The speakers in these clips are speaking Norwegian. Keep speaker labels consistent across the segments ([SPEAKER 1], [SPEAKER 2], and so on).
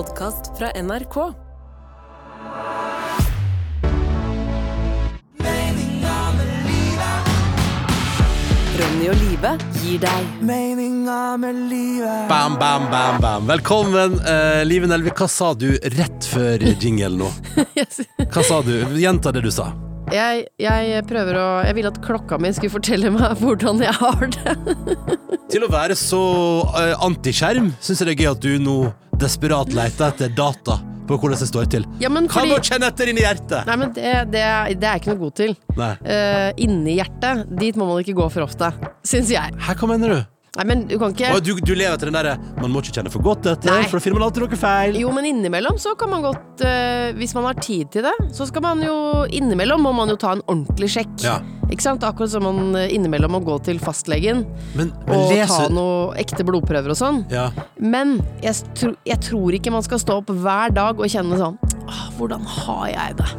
[SPEAKER 1] podkast fra NRK. Ronny og Live gir deg
[SPEAKER 2] Meninga med livet
[SPEAKER 3] Bam, bam, bam, bam. Velkommen, uh, Live Nelvik. Hva sa du rett før jingle nå? Hva sa du? Gjenta det du sa.
[SPEAKER 4] Jeg, jeg prøver å Jeg ville at klokka mi skulle fortelle meg hvordan jeg har det.
[SPEAKER 3] Til å være så uh, antiskjerm, syns jeg det er gøy at du nå desperat leter etter data på hvordan det står til.
[SPEAKER 4] Ja, men
[SPEAKER 3] Kan
[SPEAKER 4] fordi
[SPEAKER 3] du kjenne etter inni hjertet?
[SPEAKER 4] Nei, men det, det, det er jeg ikke noe god til. Uh, inni hjertet, dit må man ikke gå for ofte. Syns jeg.
[SPEAKER 3] Hæ, hva mener du?
[SPEAKER 4] Nei, men du kan ikke
[SPEAKER 3] Og du, du lever etter den derre Man må ikke kjenne for godt dette',
[SPEAKER 4] Nei.
[SPEAKER 3] for da finner man alltid noe feil.
[SPEAKER 4] Jo, men innimellom så kan man godt eh, Hvis man har tid til det, så skal man jo Innimellom må man jo ta en ordentlig sjekk.
[SPEAKER 3] Ja.
[SPEAKER 4] Ikke sant? Akkurat som man eh, innimellom må gå til fastlegen
[SPEAKER 3] Men, men
[SPEAKER 4] og ta
[SPEAKER 3] leser
[SPEAKER 4] noe ekte blodprøver og sånn.
[SPEAKER 3] ja.
[SPEAKER 4] Men jeg, tro, jeg tror ikke man skal stå opp hver dag og kjenne sånn «Åh, Hvordan har jeg det?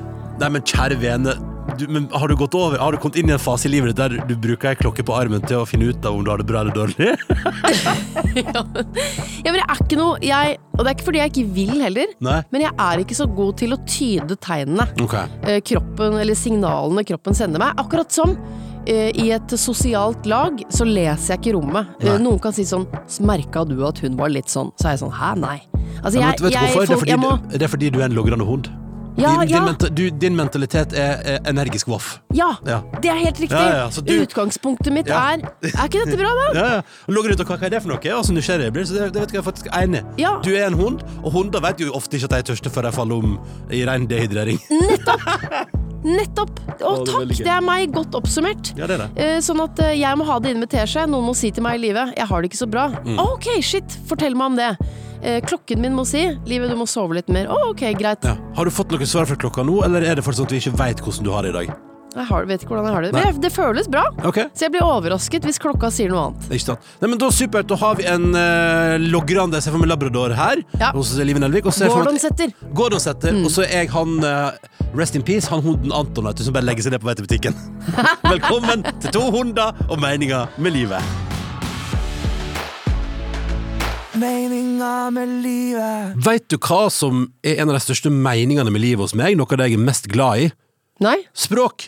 [SPEAKER 3] Nei, men kjære vene du, men har du gått over Har du kommet inn i en fase i livet ditt der du bruker ei klokke på armen til å finne ut av om du har det bra eller dårlig?
[SPEAKER 4] ja, men, jeg er ikke noe jeg, Og det er ikke fordi jeg ikke vil heller,
[SPEAKER 3] Nei?
[SPEAKER 4] men jeg er ikke så god til å tyde tegnene.
[SPEAKER 3] Ok.
[SPEAKER 4] eh, kroppen, eller signalene kroppen sender meg. Akkurat som eh, i et sosialt lag så leser jeg ikke rommet. Eh,
[SPEAKER 3] Nei.
[SPEAKER 4] noen kan si sånn Merka du at hun var litt sånn? Så er jeg sånn Hæ, nei. Altså, jeg,
[SPEAKER 3] ja, vet du
[SPEAKER 4] jeg,
[SPEAKER 3] hvorfor? Det er, fordi,
[SPEAKER 4] må,
[SPEAKER 3] det er fordi du er en logrende hund.
[SPEAKER 4] Ja,
[SPEAKER 3] din,
[SPEAKER 4] ja.
[SPEAKER 3] Din, menta, du, din mentalitet er, er energisk voff.
[SPEAKER 4] ja,
[SPEAKER 3] Ja.
[SPEAKER 4] det er helt riktig.
[SPEAKER 3] Ja, ja, du-
[SPEAKER 4] Utgangspunktet mitt
[SPEAKER 3] Ja.
[SPEAKER 4] er Er ikke dette bra, da?
[SPEAKER 3] Ja, ja. Logger ut, og hva, hva er det for noe? Og så nysgjerrig blir, så det, det vet jeg faktisk er enig.
[SPEAKER 4] Ja.
[SPEAKER 3] Du er en hund, og hunder vet jo ofte ikke at de er tørste før de faller om i ren dehydrering.
[SPEAKER 4] Nettopp! Å,
[SPEAKER 3] det er
[SPEAKER 4] takk! Det er meg godt oppsummert.
[SPEAKER 3] Ja, det er det.
[SPEAKER 4] Eh, Sånn at eh, jeg må ha det inn med teskje. Noen må si til meg i livet 'jeg har det ikke så bra'.
[SPEAKER 3] Mm.
[SPEAKER 4] Ok, shit! Fortell meg om det. Eh, Klokken min må si 'livet, du må sove litt mer'. Å, ok, greit.
[SPEAKER 3] Ja. Har du fått noe svar fra klokka nå, eller er det fortsatt sånn at vi ikke veit hvordan du har det i dag?
[SPEAKER 4] Jeg har, vet ikke hvordan jeg har det. Men det føles bra.
[SPEAKER 3] Okay.
[SPEAKER 4] Så jeg blir overrasket hvis klokka sier noe annet.
[SPEAKER 3] Ikke sant? Nei, men da Supert. Da har vi en uh, logrande jeg ser for meg labrador her
[SPEAKER 4] Ja.
[SPEAKER 3] hos Live Nelvik. Og så ser jeg for meg at-
[SPEAKER 4] Gordon-setter.
[SPEAKER 3] Gordon-setter,
[SPEAKER 4] Mm.
[SPEAKER 3] og så er jeg han uh, Rest in peace, han hunden Anton som bare legger seg ned på vei til butikken. Velkommen til to hunder og meninger med livet.
[SPEAKER 2] Meninga med livet
[SPEAKER 3] Veit du hva som er en av de største meningene med livet hos meg? Noe av det jeg er mest glad i?
[SPEAKER 4] Nei?
[SPEAKER 3] Språk.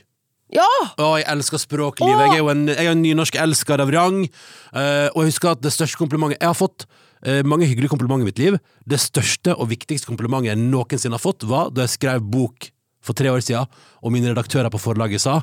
[SPEAKER 4] Ja!
[SPEAKER 3] Å, jeg elsker språklivet. Jeg er jo en, jeg er en nynorsk elsker av rang. eh, og jeg husker at det største komplimentet Jeg har fått eh, mange hyggelige komplimenter i mitt liv. Det største og viktigste komplimentet jeg noensinne har fått, var da jeg skrev bok for tre år siden, og mine redaktører på forlaget sa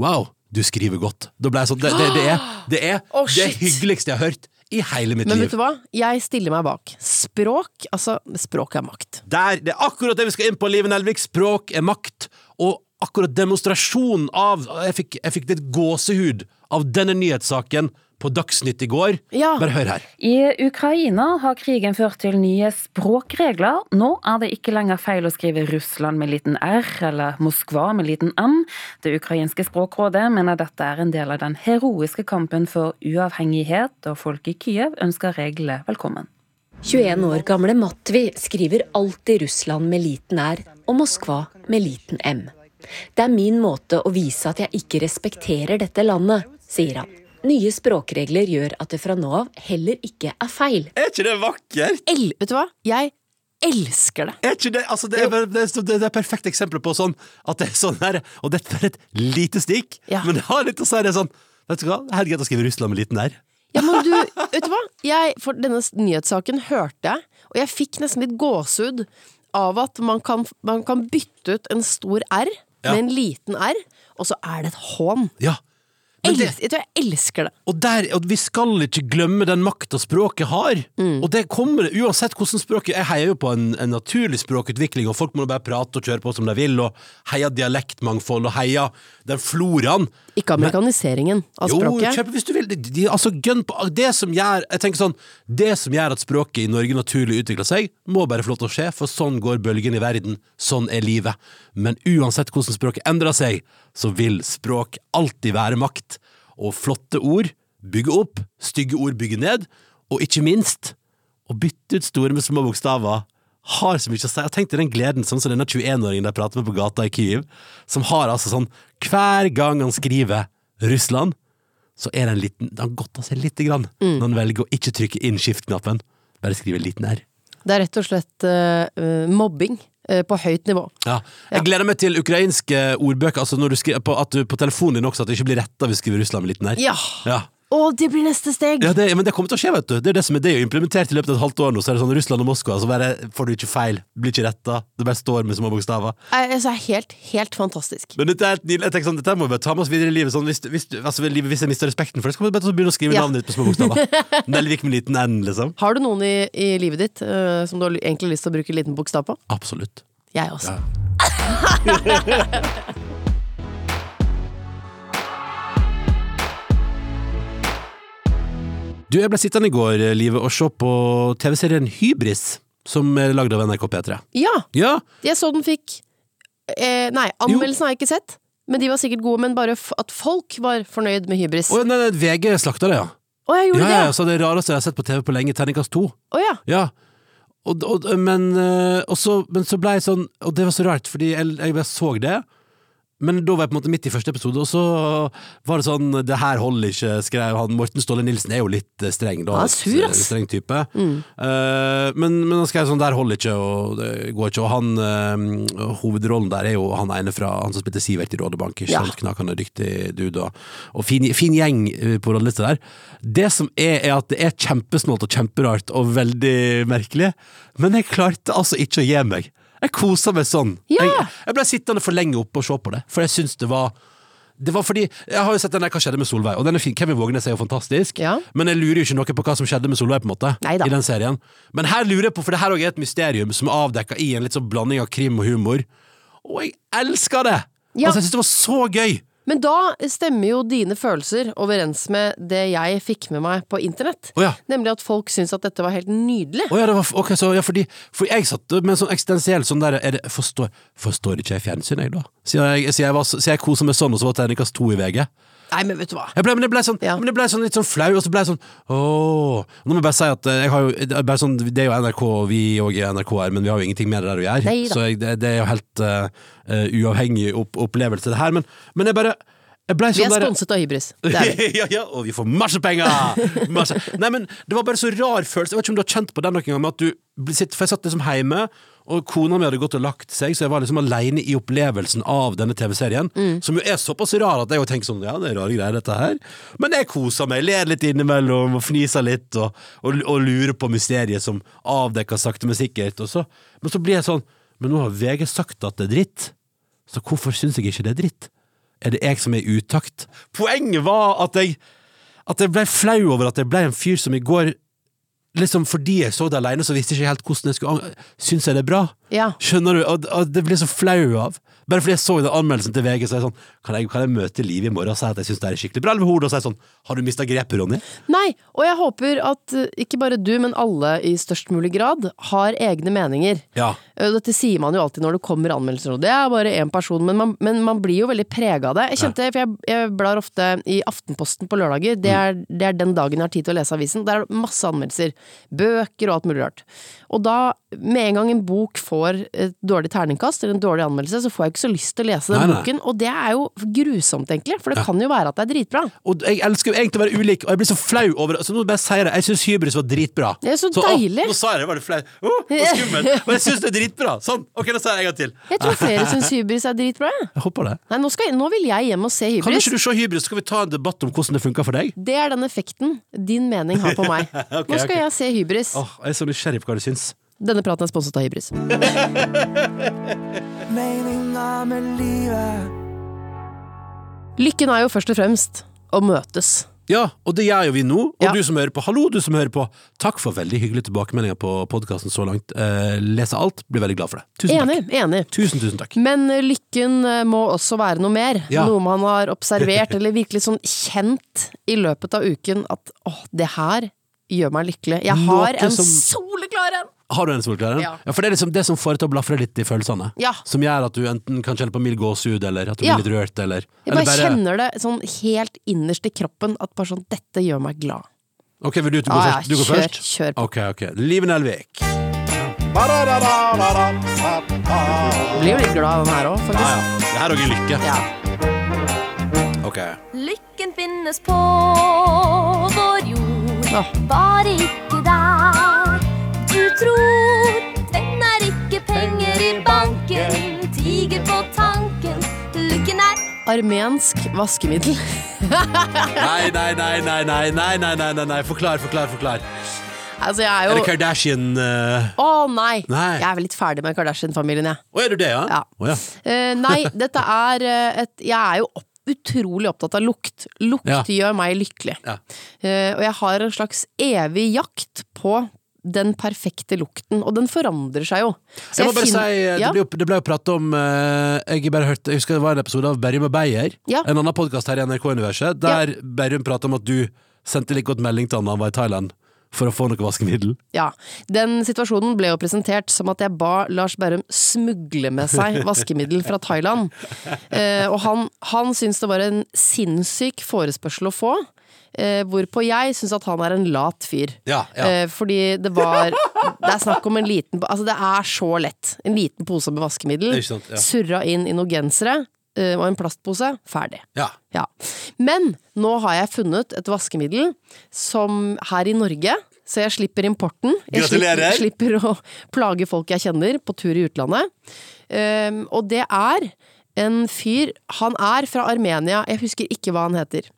[SPEAKER 3] Wow, du skriver godt. Da ble jeg sånn Det, det, det er det, er det
[SPEAKER 4] shit.
[SPEAKER 3] hyggeligste jeg har hørt i hele mitt
[SPEAKER 4] Men vet du hva? Jeg stiller meg bak. Språk, altså Språk er makt.
[SPEAKER 3] Der, det er akkurat det vi skal inn på, Live Nelvik. Språk er makt. Og akkurat demonstrasjonen av Jeg fikk, jeg fikk litt gåsehud av denne nyhetssaken på Dagsnytt i går.
[SPEAKER 4] Ja.
[SPEAKER 3] Bare hør her.
[SPEAKER 5] I Ukraina har krigen ført til nye språkregler. Nå er det ikke lenger feil å skrive Russland med liten r eller Moskva med liten m. Det ukrainske språkrådet mener dette er en del av den heroiske kampen for uavhengighet, og folk i Kyiv ønsker reglene velkommen.
[SPEAKER 6] 21 år gamle Matvi skriver alltid Russland med liten r og Moskva med liten m. Det er min måte å vise at jeg ikke respekterer dette landet, sier han. Nye språkregler gjør at det fra nå av heller ikke er feil.
[SPEAKER 3] Er ikke det vakkert?
[SPEAKER 4] El vet du hva? Jeg elsker det.
[SPEAKER 3] Er ikke det, altså det, er, det, er, det er et perfekt eksempel på sånn at det er sånn her Og dette er et lite stikk,
[SPEAKER 4] Ja.
[SPEAKER 3] men det har litt å si det er sånn Vet du hva, det er greit å skrive Russland med liten r.
[SPEAKER 4] Ja, men du, vet du hva? Jeg, for denne nyhetssaken hørte jeg, og jeg fikk nesten litt gåsehud av at man kan, man kan bytte ut en stor R
[SPEAKER 3] Ja.
[SPEAKER 4] med en liten R, og så er det et hån.
[SPEAKER 3] Ja. Det,
[SPEAKER 4] jeg tror jeg elsker det.
[SPEAKER 3] Og, der, og vi skal ikke glemme den makta språket har.
[SPEAKER 4] Mm.
[SPEAKER 3] Og det kommer uansett hvordan språket Jeg heier jo på en, en naturlig språkutvikling, og folk må bare prate og kjøre på som de vil, og heia dialektmangfold, og heia den floraen.
[SPEAKER 4] Ikke amerikaniseringen av
[SPEAKER 3] Jo,
[SPEAKER 4] språket.
[SPEAKER 3] kjøp hvis du vil. De, de, altså, gønn på det som gjør Jeg tenker sånn Det som gjør at språket i Norge naturlig utvikler seg, må bare få lov til å skje, for sånn går bølgen i verden. Sånn er livet. Men uansett hvordan språket endrer seg, så vil språk alltid være makt. Og flotte ord bygge opp, stygge ord bygge ned, og ikke minst å bytte ut store med små bokstaver har så mye å si. Jeg tenkte den gleden sånn som denne 21-åringen jeg prater med på gata i Kyiv, som har altså sånn Hver gang han skriver Russland, så er det en liten Han godter seg lite grann når han velger å ikke trykke inn skift-knappen. Bare skrive en liten R.
[SPEAKER 4] Det er rett og slett eh, mobbing eh, på høyt nivå.
[SPEAKER 3] Ja. Jeg gleder meg til ukrainske ordbøker, altså når du skriver på, at du på telefonen din også at det ikke blir retta hvis du skriver Russland med liten r.
[SPEAKER 4] Ja!
[SPEAKER 3] Ja.
[SPEAKER 4] Å, det blir neste steg!
[SPEAKER 3] Ja, det, men det kommer til å skje, vet du. Det er det som er det implementert i løpet av et halvt år nå. Så er det sånn Russland og Moskva, så bare får du ikke feil. Blir ikke retta. Det bare står med små bokstaver.
[SPEAKER 4] Altså helt, helt fantastisk.
[SPEAKER 3] Men dette er nydelig. Jeg tenker sånn, dette må vi bare ta med oss videre i livet. Sånn, hvis, hvis, altså, hvis jeg mister respekten for det, så kan vi bare begynne å skrive
[SPEAKER 4] Ja.
[SPEAKER 3] navnet ditt på små bokstaver. Nelvik med liten n, liksom.
[SPEAKER 4] Har du noen i, i livet ditt uh, som du har egentlig lyst til å bruke liten bokstav på?
[SPEAKER 3] Absolutt.
[SPEAKER 4] Jeg også.
[SPEAKER 3] Du, jeg ble sittende i går, Live, og se på TV-serien Hybris, som er lagd av NRK P3.
[SPEAKER 4] Ja!
[SPEAKER 3] Ja,
[SPEAKER 4] Jeg så den fikk eh, Nei, anmeldelsen har jeg ikke sett. Men de var sikkert gode, men bare at folk var fornøyd med hybris.
[SPEAKER 3] og nei, nei, VG slakta det, ja.
[SPEAKER 4] Å, jeg gjorde
[SPEAKER 3] Ja, ja,
[SPEAKER 4] det!
[SPEAKER 3] så det rareste jeg har sett på TV på lenge, terningkast to.
[SPEAKER 4] Å ja.
[SPEAKER 3] Ja. Og, og, men, eh, og så, men så ble jeg sånn Og det var så rart, fordi jeg, jeg så det. Men da var jeg på en måte midt i første episode, og så var det sånn Det her holder ikke, skrev han. Morten Ståle Nilsen er jo litt eh, streng, da.
[SPEAKER 4] Han er sur, ass.
[SPEAKER 3] Streng type. Eh, men, men han skrev sånn Der holder ikke, og det går ikke. Og han uh, hovedrollen der er jo han ene fra Han som spilte Sivert i Rådebank. Ikke
[SPEAKER 4] Ja.
[SPEAKER 3] sant? Knakende dyktig dude. Og, og fin, fin gjeng på rollelista der. Det som er, er at det er kjempesnålt og kjemperart og veldig merkelig, men jeg klarte altså ikke å gi meg. Jeg kosa meg sånn.
[SPEAKER 4] Ja.
[SPEAKER 3] Jeg, jeg ble sittende for lenge oppe og se på det, for jeg syns det var det var fordi, Jeg har jo sett den der Hva skjedde med Solveig, og den er fin. Kevin Vågenes er jo fantastisk.
[SPEAKER 4] Ja.
[SPEAKER 3] Men jeg lurer jo ikke noe på hva som skjedde med Solveig, på en måte.
[SPEAKER 4] Neida.
[SPEAKER 3] I den serien. Men her lurer jeg på, for det her også er et mysterium som er avdekka i en litt sånn blanding av krim og humor. Og jeg elsker det!
[SPEAKER 4] Ja.
[SPEAKER 3] Altså, jeg syns det var så gøy!
[SPEAKER 4] Men da stemmer jo dine følelser overens med det jeg fikk med meg på internett.
[SPEAKER 3] Oh, ja.
[SPEAKER 4] Nemlig at folk syntes at dette var helt nydelig.
[SPEAKER 3] Oh, ja, det var, ok, så, ja, fordi, for jeg satt med en sånn eksistensiell sånn der er det, forstår, forstår ikke jeg fjernsyn, jeg, da? Siden jeg, siden jeg, var, så- siden jeg koser meg sånn, og så var terningkast to i VG.
[SPEAKER 4] Nei, men vet du hva.
[SPEAKER 3] Jeg ble, men jeg ble, sånn,
[SPEAKER 4] Ja.
[SPEAKER 3] men jeg ble sånn litt sånn flau, og så ble jeg sånn ååå. Nå må jeg bare si at eh, jeg har jo, bare sånn, det er jo NRK, og vi òg er NRK her, men vi har jo ingenting med det der å gjøre. Så jeg, det, det er jo helt uh, uh, uavhengig opp, opplevelse, det her. Men, men jeg bare ble
[SPEAKER 4] Vi
[SPEAKER 3] sånn
[SPEAKER 4] er sponset av Hybris.
[SPEAKER 3] Ja, ja, og vi får masse penger! Masse. Nei, men Det var bare så rar følelse. Jeg vet ikke om du har kjent på den noen gang, med at du For jeg satt liksom hjemme, og kona mi hadde gått og lagt seg, så jeg var liksom alene i opplevelsen av denne TV-serien. Som jo er såpass rar at jeg jo tenker sånn Ja, det er rare greier, dette her. Men jeg koser meg, ler litt innimellom og fniser litt, og, og, og lurer på mysteriet som avdekker sakte, men sikkert. Så, men så blir jeg sånn Men nå har VG sagt at det er dritt, så hvorfor syns jeg ikke det er dritt? Er det jeg som er i utakt? Poenget var at jeg At jeg ble flau over at jeg ble en fyr som i går Liksom fordi jeg så det alene, så visste jeg ikke helt hvordan jeg skulle Syns jeg det er bra?
[SPEAKER 4] Ja.
[SPEAKER 3] Skjønner du? Og, og det blir så flau av. Bare fordi jeg så den anmeldelsen til VG, så er jeg sånn Kan jeg, kan jeg møte Liv i morgen og si at jeg syns det er skikkelig bra? Eller hodet og si sånn Har du mista grepet, Ronny?
[SPEAKER 4] Nei, og jeg håper at eh, ikke bare du, men alle i størst mulig grad har egne meninger.
[SPEAKER 3] Ja.
[SPEAKER 4] Eh, Dette sier man jo alltid når det kommer anmeldelser, og det er bare én person, men man, men man blir jo veldig prega av det. Jeg kjente, for jeg, jeg blar ofte i Aftenposten på lørdager, det er, det er den dagen jeg har tid til å lese avisen. Der er det masse anmeldelser. Bøker og alt mulig rart. Og da, med en gang en bok får et dårlig terningkast, eller en dårlig anmeldelse, så får jeg ikke så lyst til å lese den
[SPEAKER 3] Nei, nei.
[SPEAKER 4] boken, og det er jo grusomt, egentlig, for det kan jo være at det er dritbra.
[SPEAKER 3] Og jeg elsker jo egentlig å være ulik, og jeg blir så flau over det. Så nå bare sier jeg det. Jeg syns Hybris var dritbra.
[SPEAKER 4] Det er så
[SPEAKER 3] så
[SPEAKER 4] deilig.
[SPEAKER 3] nå sa jeg det, var det flau. Å, oh, skummelt. Og jeg syns det er dritbra. Sånn. Ok, nå sier jeg en gang til.
[SPEAKER 4] Jeg tror flere syns hybris er dritbra. jeg.
[SPEAKER 3] Håper det.
[SPEAKER 4] Nei, nå, skal, nå vil jeg hjem og se hybris.
[SPEAKER 3] Kan ikke du se Hybris, så skal vi ta en debatt om hvordan det funker for deg?
[SPEAKER 4] Det er den effekten din mening har på meg.
[SPEAKER 3] okay,
[SPEAKER 4] Nå skal
[SPEAKER 3] okay.
[SPEAKER 4] jeg se hybris.
[SPEAKER 3] Åh, jeg er så nysgjerrig på hva du syns.
[SPEAKER 4] Denne praten er sponset av hybris.
[SPEAKER 2] Meninga med livet.
[SPEAKER 4] Lykken er jo først og fremst å møtes.
[SPEAKER 3] Ja, og det gjør jo vi nå. Og
[SPEAKER 4] Ja.
[SPEAKER 3] du som hører på, hallo, du som hører på. Takk for veldig hyggelige tilbakemeldinger på podkasten så langt. Eh, leser alt, blir veldig glad for det. Tusen
[SPEAKER 4] Enig,
[SPEAKER 3] takk.
[SPEAKER 4] enig.
[SPEAKER 3] Tusen, tusen takk.
[SPEAKER 4] Men eh, lykken eh, må også være noe mer.
[SPEAKER 3] Ja.
[SPEAKER 4] Noe man har observert eller virkelig sånn kjent i løpet av uken at åh, det her gjør meg lykkelig. Jeg
[SPEAKER 3] Noe
[SPEAKER 4] har en
[SPEAKER 3] som-
[SPEAKER 4] soleklar en!
[SPEAKER 3] Har du en solklar Ja.
[SPEAKER 4] Ja.
[SPEAKER 3] For det er liksom det som får deg til å blafre litt i følelsene.
[SPEAKER 4] Ja.
[SPEAKER 3] Som gjør at du enten kan kjenne på mild gåsehud, eller at du
[SPEAKER 4] Ja.
[SPEAKER 3] blir litt rørt, eller
[SPEAKER 4] Jeg
[SPEAKER 3] eller
[SPEAKER 4] bare kjenner det sånn helt innerst i kroppen at bare sånn, dette gjør meg glad.
[SPEAKER 3] Ok, vil du, du gå
[SPEAKER 4] Ja, ja,
[SPEAKER 3] først? Du går
[SPEAKER 4] kjør,
[SPEAKER 3] først?
[SPEAKER 4] kjør på.
[SPEAKER 3] Ok, ok. Liv Nelvik.
[SPEAKER 4] Blir jo litt glad av den her òg, faktisk.
[SPEAKER 3] ja. Det her er også lykke.
[SPEAKER 4] Ja.
[SPEAKER 3] Ok.
[SPEAKER 7] Lykken finnes på vår jord, bare ikke der du tror. Trenger ikke penger i banken, tiger på tanken. Lykken er
[SPEAKER 4] Armensk vaskemiddel.
[SPEAKER 3] nei, nei, nei, nei, nei, nei, nei, nei, nei, nei. Forklar, forklar, forklar.
[SPEAKER 4] Altså, jeg er jo Er
[SPEAKER 3] det Kardashian uh...
[SPEAKER 4] Å nei.
[SPEAKER 3] nei.
[SPEAKER 4] Jeg er vel litt ferdig med Kardashian-familien, jeg.
[SPEAKER 3] Å, er du det, ja?
[SPEAKER 4] ja.
[SPEAKER 3] Oh, ja.
[SPEAKER 4] Uh, nei, dette er eh, et Jeg er jo opp, utrolig opptatt av lukt. Lukt
[SPEAKER 3] ja.
[SPEAKER 4] gjør meg lykkelig.
[SPEAKER 3] Ja.
[SPEAKER 4] og jeg har en slags evig jakt på den perfekte lukten, og den forandrer seg jo. Så
[SPEAKER 3] Jeg må bare si,
[SPEAKER 4] finner-
[SPEAKER 3] eh,
[SPEAKER 4] ja,
[SPEAKER 3] det ble jo, det ble jo pratet om eh, Jeg hørt Jeg husker det var en episode av Berrum og Beyer,
[SPEAKER 4] Ja.
[SPEAKER 3] en annen podkast her i NRK-universet, der Berrum pratet om at du sendte like godt melding til han da han var i Thailand for å få noe vaskemiddel.
[SPEAKER 4] ja. Den situasjonen ble jo presentert som at jeg ba Lars Berrum smugle med seg vaskemiddel fra Thailand. Eh, og han, han syntes det var en sinnssyk forespørsel å få. Eh, hvorpå jeg syns at han er en lat fyr.
[SPEAKER 3] Ja, ja.
[SPEAKER 4] Eh, fordi det var Det er snakk om en liten Altså, det er så lett. En liten pose med vaskemiddel.
[SPEAKER 3] Sant, ja.
[SPEAKER 4] Surra inn i noen gensere eh, og en plastpose. Ferdig.
[SPEAKER 3] Ja.
[SPEAKER 4] Ja. Men nå har jeg funnet et vaskemiddel som her i Norge, så jeg slipper importen. Jeg Slipper, slipper å plage folk jeg kjenner på tur i utlandet. Um, og det er en fyr Han er fra Armenia, jeg husker ikke hva han heter.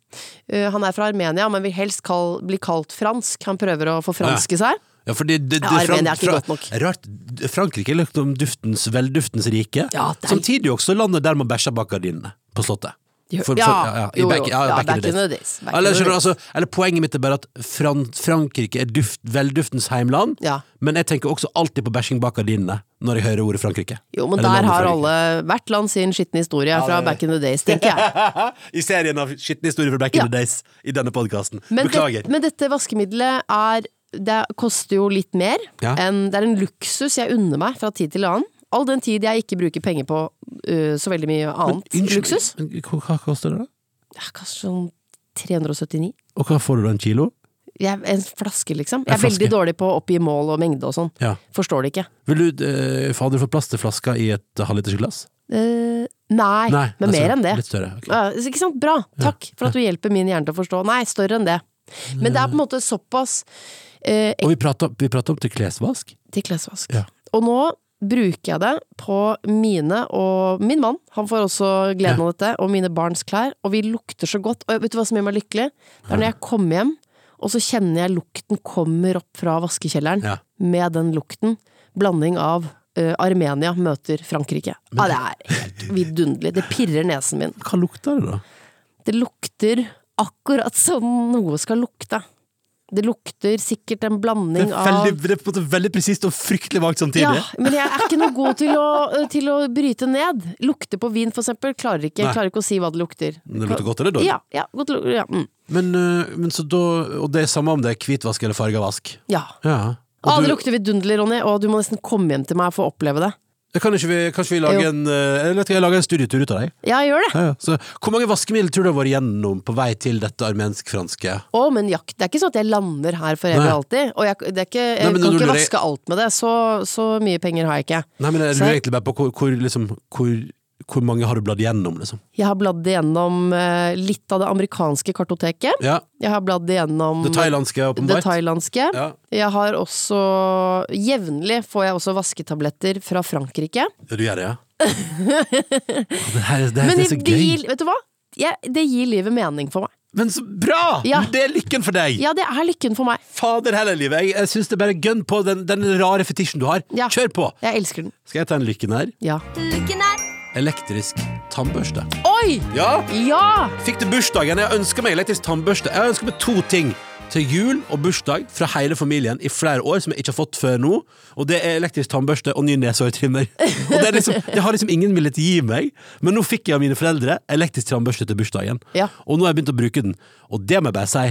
[SPEAKER 4] Uh, han er fra Armenia, men vil helst kall, bli kalt fransk. Han prøver å forfranske seg.
[SPEAKER 3] Ja, fordi det, det,
[SPEAKER 4] Ja, Armenia er ikke godt nok.
[SPEAKER 3] Rart, Frankrike er liksom duftens, velduftens rike.
[SPEAKER 4] Ja, er-
[SPEAKER 3] Samtidig også landet der man bæsjer bak gardinene på Slottet.
[SPEAKER 4] Ja,
[SPEAKER 3] For- for-
[SPEAKER 4] ja, ja,
[SPEAKER 3] back- ja,
[SPEAKER 4] Ja,
[SPEAKER 3] back in the days.
[SPEAKER 4] Back in
[SPEAKER 3] Eller,
[SPEAKER 4] the
[SPEAKER 3] skjønner altså, eller poenget mitt er bare at Fran Frankrike er duft, velduftens heimland,
[SPEAKER 4] Ja.
[SPEAKER 3] men jeg tenker også alltid på bæsjing bak gardinene når jeg hører ordet Frankrike.
[SPEAKER 4] Jo, men
[SPEAKER 3] Eller
[SPEAKER 4] der har alle hvert land sin skitne historie fra
[SPEAKER 3] det-
[SPEAKER 4] back in the days, tenker jeg.
[SPEAKER 3] I serien av skitne historier fra Back
[SPEAKER 4] Ja.
[SPEAKER 3] in the Days i denne podkasten.
[SPEAKER 4] Men,
[SPEAKER 3] Beklager.
[SPEAKER 4] det, men dette vaskemiddelet er Det koster jo litt mer.
[SPEAKER 3] Ja.
[SPEAKER 4] enn- det er en luksus jeg unner meg fra tid til annen. All den tid jeg ikke bruker penger på uh, så veldig mye annet
[SPEAKER 3] Unnskyld,
[SPEAKER 4] luksus.
[SPEAKER 3] men Hva, koster det, da?
[SPEAKER 4] Ja, Kanskje sånn 379.
[SPEAKER 3] Og hva får du da, en kilo?
[SPEAKER 4] Jeg, en flaske, liksom. Jeg er veldig dårlig på å oppgi mål og mengde og sånn.
[SPEAKER 3] Ja.
[SPEAKER 4] Forstår det ikke.
[SPEAKER 3] Vil du, uh, få du fått plass til flaska i et halvlitersglass?
[SPEAKER 4] Uh, nei,
[SPEAKER 3] Nei,
[SPEAKER 4] men
[SPEAKER 3] altså,
[SPEAKER 4] mer enn det.
[SPEAKER 3] Litt større. okay.
[SPEAKER 4] uh, ikke sant? Bra! Takk for at du hjelper min hjerne til å forstå. Nei, større enn det. Men det er på en måte såpass uh,
[SPEAKER 3] Og vi prater om til klesvask.
[SPEAKER 4] til klesvask.
[SPEAKER 3] Ja.
[SPEAKER 4] Og nå bruker jeg det på mine og min mann. Han får også gleden av dette, og mine barns klær. Og vi lukter så godt. Og vet du hva som gjør meg lykkelig? Det er når jeg kommer hjem, og så kjenner jeg lukten kommer opp fra vaskekjelleren.
[SPEAKER 3] Ja.
[SPEAKER 4] Med den lukten. Blanding av uh, Armenia møter Frankrike. Ja, det er helt vidunderlig. Det pirrer nesen min.
[SPEAKER 3] Hva lukter det, da?
[SPEAKER 4] Det lukter akkurat som noe skal lukte. Det lukter sikkert en
[SPEAKER 3] Det
[SPEAKER 4] blanding
[SPEAKER 3] er,
[SPEAKER 4] av
[SPEAKER 3] det er på en måte veldig presist og fryktelig vagt samtidig.
[SPEAKER 4] Ja, men jeg er ikke noe god til å, til å bryte ned. Lukte på vin, for eksempel. Klarer ikke, klarer ikke å si hva det lukter.
[SPEAKER 3] Det lukter godt eller dårlig?
[SPEAKER 4] Ja, ja, godt, ja, mm.
[SPEAKER 3] Men, øh, men så da Og det er samme om det er hvitvask eller fargevask?
[SPEAKER 4] ja.
[SPEAKER 3] Ja. Og
[SPEAKER 4] det
[SPEAKER 3] du,
[SPEAKER 4] lukter vidunderlig, Ronny, og du må nesten komme hjem til meg for å oppleve det.
[SPEAKER 3] Kan ikke vi, kanskje vi lage en øh, Jeg jeg lager en studietur ut av deg?
[SPEAKER 4] Ja, gjør det!
[SPEAKER 3] Ja, ja. Så, hvor mange vaskemiddel tror du har vært gjennom på vei til dette armensk-franske?
[SPEAKER 4] Å, men jakt. Det er ikke sånn at jeg lander her for evig og alltid. Og jeg, det ikke, jeg
[SPEAKER 3] Nei,
[SPEAKER 4] kan ikke
[SPEAKER 3] vaske
[SPEAKER 4] vaske alt med det. Så, så mye penger har jeg ikke.
[SPEAKER 3] Nei, men jeg lurer egentlig bare på hvor, hvor, liksom, hvor, hvor mange har du bladd gjennom, liksom?
[SPEAKER 4] Jeg har bladd gjennom eh, litt av det amerikanske kartoteket.
[SPEAKER 3] Ja.
[SPEAKER 4] Jeg har bladd gjennom
[SPEAKER 3] Det thailandske,
[SPEAKER 4] det thailandske.
[SPEAKER 3] Ja.
[SPEAKER 4] Jeg har også Jevnlig får jeg også vasketabletter fra Frankrike.
[SPEAKER 3] Ja, du gjør det, ja? Det her, er- det, her-
[SPEAKER 4] Men
[SPEAKER 3] er så gøy!
[SPEAKER 4] gir, vet du hva? Jeg, det gir livet mening for meg.
[SPEAKER 3] Men så bra!
[SPEAKER 4] Ja.
[SPEAKER 3] Det er lykken for deg!
[SPEAKER 4] Ja, det er lykken for meg.
[SPEAKER 3] Fader heller, livet. Jeg, jeg syns det er bare gønn på den, den rare fetisjen du har.
[SPEAKER 4] Ja.
[SPEAKER 3] Kjør på!
[SPEAKER 4] Jeg elsker den.
[SPEAKER 3] Skal jeg ta en lykken her?
[SPEAKER 4] Ja.
[SPEAKER 7] Lykken er
[SPEAKER 3] Elektrisk tannbørste.
[SPEAKER 4] Oi!
[SPEAKER 3] Ja!
[SPEAKER 4] Ja!
[SPEAKER 3] Fikk til bursdagen. Jeg ønsker meg elektrisk tannbørste. Jeg ønsker meg to ting til jul og bursdag fra hele familien i flere år, som jeg ikke har fått før nå. Og det er elektrisk tannbørste og ny neshårtrimmer. Og det, liksom, det har liksom ingen villet gi meg, men nå fikk jeg av mine foreldre elektrisk tannbørste til bursdagen.
[SPEAKER 4] Ja.
[SPEAKER 3] Og nå har jeg begynt å bruke den. Og det må jeg bare si.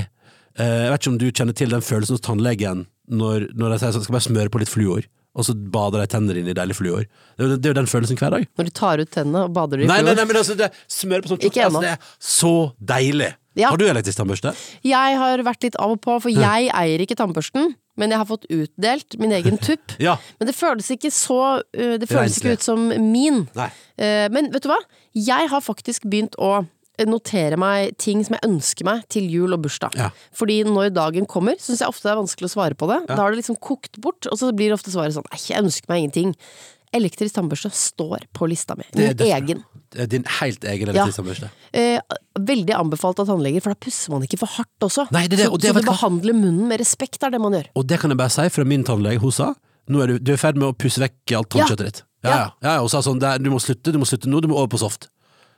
[SPEAKER 3] eh, Jeg vet ikke om du kjenner til den følelsen hos tannlegen når, når de sier sånn, skal bare smøre på litt fluor, og så bader de tennene dine i deilig fluor. Det er jo det er jo den følelsen hver dag.
[SPEAKER 4] Når du tar ut tennene og bader i
[SPEAKER 3] Nei, nei,
[SPEAKER 4] fluor.
[SPEAKER 3] nei, men altså, det smør på sånn
[SPEAKER 4] Ikke
[SPEAKER 3] altså,
[SPEAKER 4] ennå.
[SPEAKER 3] Det er så deilig.
[SPEAKER 4] Ja.
[SPEAKER 3] Har du elektrisk tannbørste?
[SPEAKER 4] Jeg har vært litt av og på, for jeg eier ikke tannbørsten. Men jeg har fått utdelt min egen tupp.
[SPEAKER 3] Ja.
[SPEAKER 4] Men det føles ikke så øh, Det føles
[SPEAKER 3] Renslig.
[SPEAKER 4] ikke ut som min.
[SPEAKER 3] Nei.
[SPEAKER 4] Eh, Men vet du hva? Jeg har faktisk begynt å notere meg ting som jeg ønsker meg til jul og bursdag.
[SPEAKER 3] Ja.
[SPEAKER 4] Fordi når dagen kommer, syns jeg ofte det er vanskelig å svare på det. Da har det liksom kokt bort, og så blir ofte svaret sånn Nei, jeg ønsker meg ingenting. Elektrisk tannbørste står på lista mi. Min egen.
[SPEAKER 3] Det din helt egen
[SPEAKER 4] Ja.
[SPEAKER 3] elektristannbørste.
[SPEAKER 4] Eh, veldig anbefalt av tannleger, for da pusser man ikke for hardt også.
[SPEAKER 3] Nei, det er det,
[SPEAKER 4] så
[SPEAKER 3] og det
[SPEAKER 4] så du behandler munnen med respekt, er det man gjør.
[SPEAKER 3] Og det kan jeg bare si fra min tannlege. Hun sa nå er du, du er i ferd med å pusse vekk alt tannkjøttet ditt. Ja, ja. ja, ja. og sa sånn du må slutte, du må slutte nå, du må over på soft.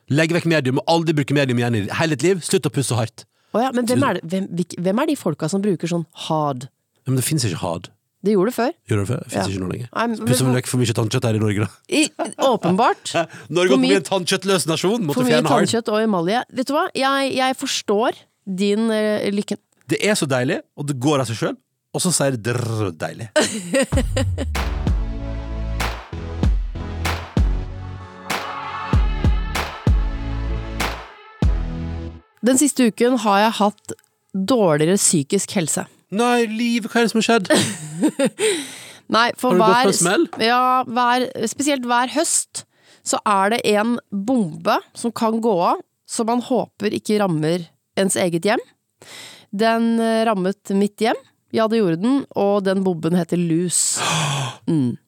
[SPEAKER 3] Legg vekk medium, og aldri bruke medium igjen i hele ditt liv. Slutt å pusse hardt.
[SPEAKER 4] Oh ja, men hvem er, det, hvem, hvem er de folka som bruker sånn hard?
[SPEAKER 3] Ja, Men det fins ikke hard.
[SPEAKER 4] Det gjorde det før.
[SPEAKER 3] Gjorde det før? Fins
[SPEAKER 4] Ja.
[SPEAKER 3] ikke nå lenger. Pusser vi vekk for mye tannkjøtt her i Norge, da?
[SPEAKER 4] I, åpenbart.
[SPEAKER 3] Norge har
[SPEAKER 4] blitt
[SPEAKER 3] en tannkjøttløs nasjon. Måtte
[SPEAKER 4] For mye tannkjøtt og emalje. Vet du hva, jeg, jeg forstår din uh, lykke.
[SPEAKER 3] Det er så deilig, og det går av seg sjøl. Og så sier det drrr deilig.
[SPEAKER 4] Den siste uken har jeg hatt dårligere psykisk helse.
[SPEAKER 3] Nei, liv, hva er det som har skjedd?
[SPEAKER 4] Nei, for
[SPEAKER 3] Har du gått
[SPEAKER 4] hver,
[SPEAKER 3] på en smell?
[SPEAKER 4] Ja, hver, spesielt hver høst så er det en bombe som kan gå av, som man håper ikke rammer ens eget hjem. Den eh, rammet mitt hjem, ja det gjorde den, og den bomben heter lus. Mm.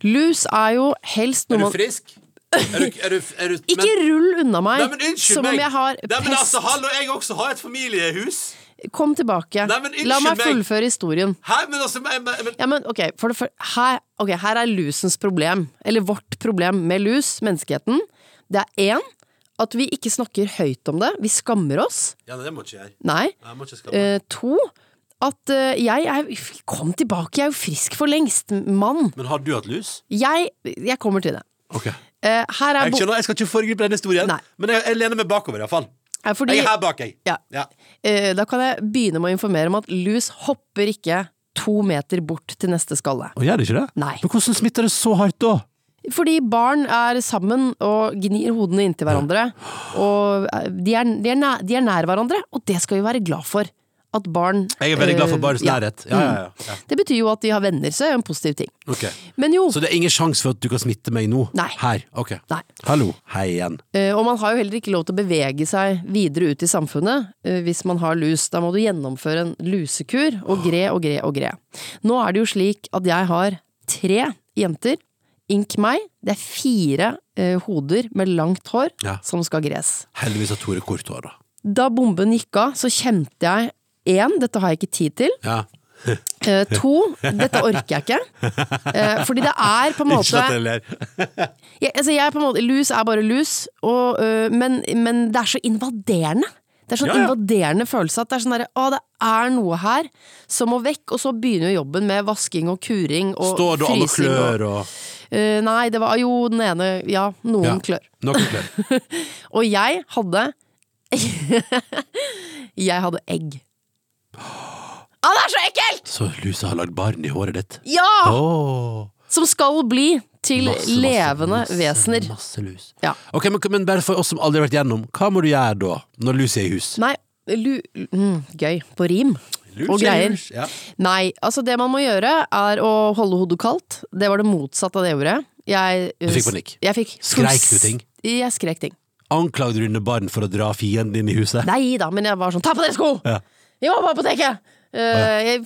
[SPEAKER 4] Lus er jo helst noe man
[SPEAKER 3] frisk? Er du, er du, er du
[SPEAKER 4] Ikke rull unna meg
[SPEAKER 3] Nei, men
[SPEAKER 4] som om jeg har
[SPEAKER 3] Nei, men altså, hallo, jeg også har et familiehus.
[SPEAKER 4] Kom tilbake.
[SPEAKER 3] Nei, men
[SPEAKER 4] La meg fullføre historien.
[SPEAKER 3] Hæ, men altså men, men, men,
[SPEAKER 4] Ja, men okay, for for, her, ok, her er lusens problem, eller vårt problem med lus, menneskeheten. Det er én, at vi ikke snakker høyt om det, vi skammer oss.
[SPEAKER 3] Ja, det må ikke jeg.
[SPEAKER 4] Nei.
[SPEAKER 3] Jeg må ikke.
[SPEAKER 4] Eh, to, at uh, jeg er Kom tilbake, jeg er jo frisk for lengst, mann.
[SPEAKER 3] Men har du hatt lus?
[SPEAKER 4] Jeg, jeg kommer til det.
[SPEAKER 3] Ok.
[SPEAKER 4] Eh, her er
[SPEAKER 3] Jeg, skjønner, jeg skal ikke foregripe den historien,
[SPEAKER 4] Nei.
[SPEAKER 3] men jeg, jeg lener meg bakover, iallfall.
[SPEAKER 4] fordi,
[SPEAKER 3] Jeg er her bak, jeg.
[SPEAKER 4] ja,
[SPEAKER 3] Ja.
[SPEAKER 4] eh, da kan jeg begynne med å informere om at lus hopper ikke to meter bort til neste skalle.
[SPEAKER 3] Og gjør det ikke det?
[SPEAKER 4] Nei.
[SPEAKER 3] Men hvordan smitter det så hardt da?
[SPEAKER 4] Fordi barn er sammen og gnir hodene inntil hverandre. Og eh, de er, de, er nær, de er nær hverandre, og det skal vi være glad for. At barn
[SPEAKER 3] Jeg er veldig glad for
[SPEAKER 4] eh,
[SPEAKER 3] barns nærhet. Ja, ja, ja. ja.
[SPEAKER 4] Det betyr jo at de har venner, så er det en positiv ting.
[SPEAKER 3] Okay.
[SPEAKER 4] Men jo,
[SPEAKER 3] Så det er ingen sjanse for at du kan smitte meg nå?
[SPEAKER 4] Nei.
[SPEAKER 3] Her? Ok.
[SPEAKER 4] Nei.
[SPEAKER 3] Hallo. Hei igjen.
[SPEAKER 4] eh, og man har jo heller ikke lov til å bevege seg videre ut i samfunnet eh, hvis man har lus. Da må du gjennomføre en lusekur, og gre og gre og gre. Nå er det jo slik at jeg har tre jenter, ink meg, det er fire eh, hoder med langt hår som skal gres.
[SPEAKER 3] Heldigvis har Tore kort hår, da.
[SPEAKER 4] Da bomben gikk av, så kjente jeg én, dette har jeg ikke tid til.
[SPEAKER 3] Ja.
[SPEAKER 4] Uh, to, dette orker jeg ikke. Uh, fordi det er på en måte
[SPEAKER 3] Ikke jeg,
[SPEAKER 4] altså jeg er på en måte Lus er bare lus, og, uh, men, men det er så invaderende. Det er sånn
[SPEAKER 3] Ja, ja.
[SPEAKER 4] invaderende følelse at det er sånn derre Å, det er noe her som må vekk, og så begynner jo jobben med vasking og kuring og
[SPEAKER 3] Står det alle klør og
[SPEAKER 4] Øh, Nei, det var jo den ene Ja, noen
[SPEAKER 3] Ja.
[SPEAKER 4] klør.
[SPEAKER 3] Noen klør.
[SPEAKER 4] Og jeg hadde Jeg hadde egg. Å, det er så ekkelt!
[SPEAKER 3] Så lusa har lagd barn i håret ditt?
[SPEAKER 4] Ja!
[SPEAKER 3] Oh.
[SPEAKER 4] Som skal bli til
[SPEAKER 3] Masse, masse,
[SPEAKER 4] levende
[SPEAKER 3] masse,
[SPEAKER 4] vesener.
[SPEAKER 3] Masse lus.
[SPEAKER 4] Ja.
[SPEAKER 3] Ok, men, men bare for oss som aldri har vært gjennom, hva må du gjøre da, når lus er i hus?
[SPEAKER 4] Nei, lu... Mm, gøy. På rim.
[SPEAKER 3] Lus
[SPEAKER 4] og
[SPEAKER 3] er
[SPEAKER 4] greier.
[SPEAKER 3] Lus, Ja.
[SPEAKER 4] Nei, altså det man må gjøre er å holde hodet kaldt. Det var det motsatte av det ordet. Jeg,
[SPEAKER 3] Du fikk panikk?
[SPEAKER 4] Jeg fikk
[SPEAKER 3] Skreik du ting?
[SPEAKER 4] Jeg skrek ting.
[SPEAKER 3] Anklagde du dine barn for å dra fienden inn i huset?
[SPEAKER 4] Nei da, men jeg var sånn ta på dere sko!
[SPEAKER 3] Ja.
[SPEAKER 4] Vi var på apoteket! Uh, jeg,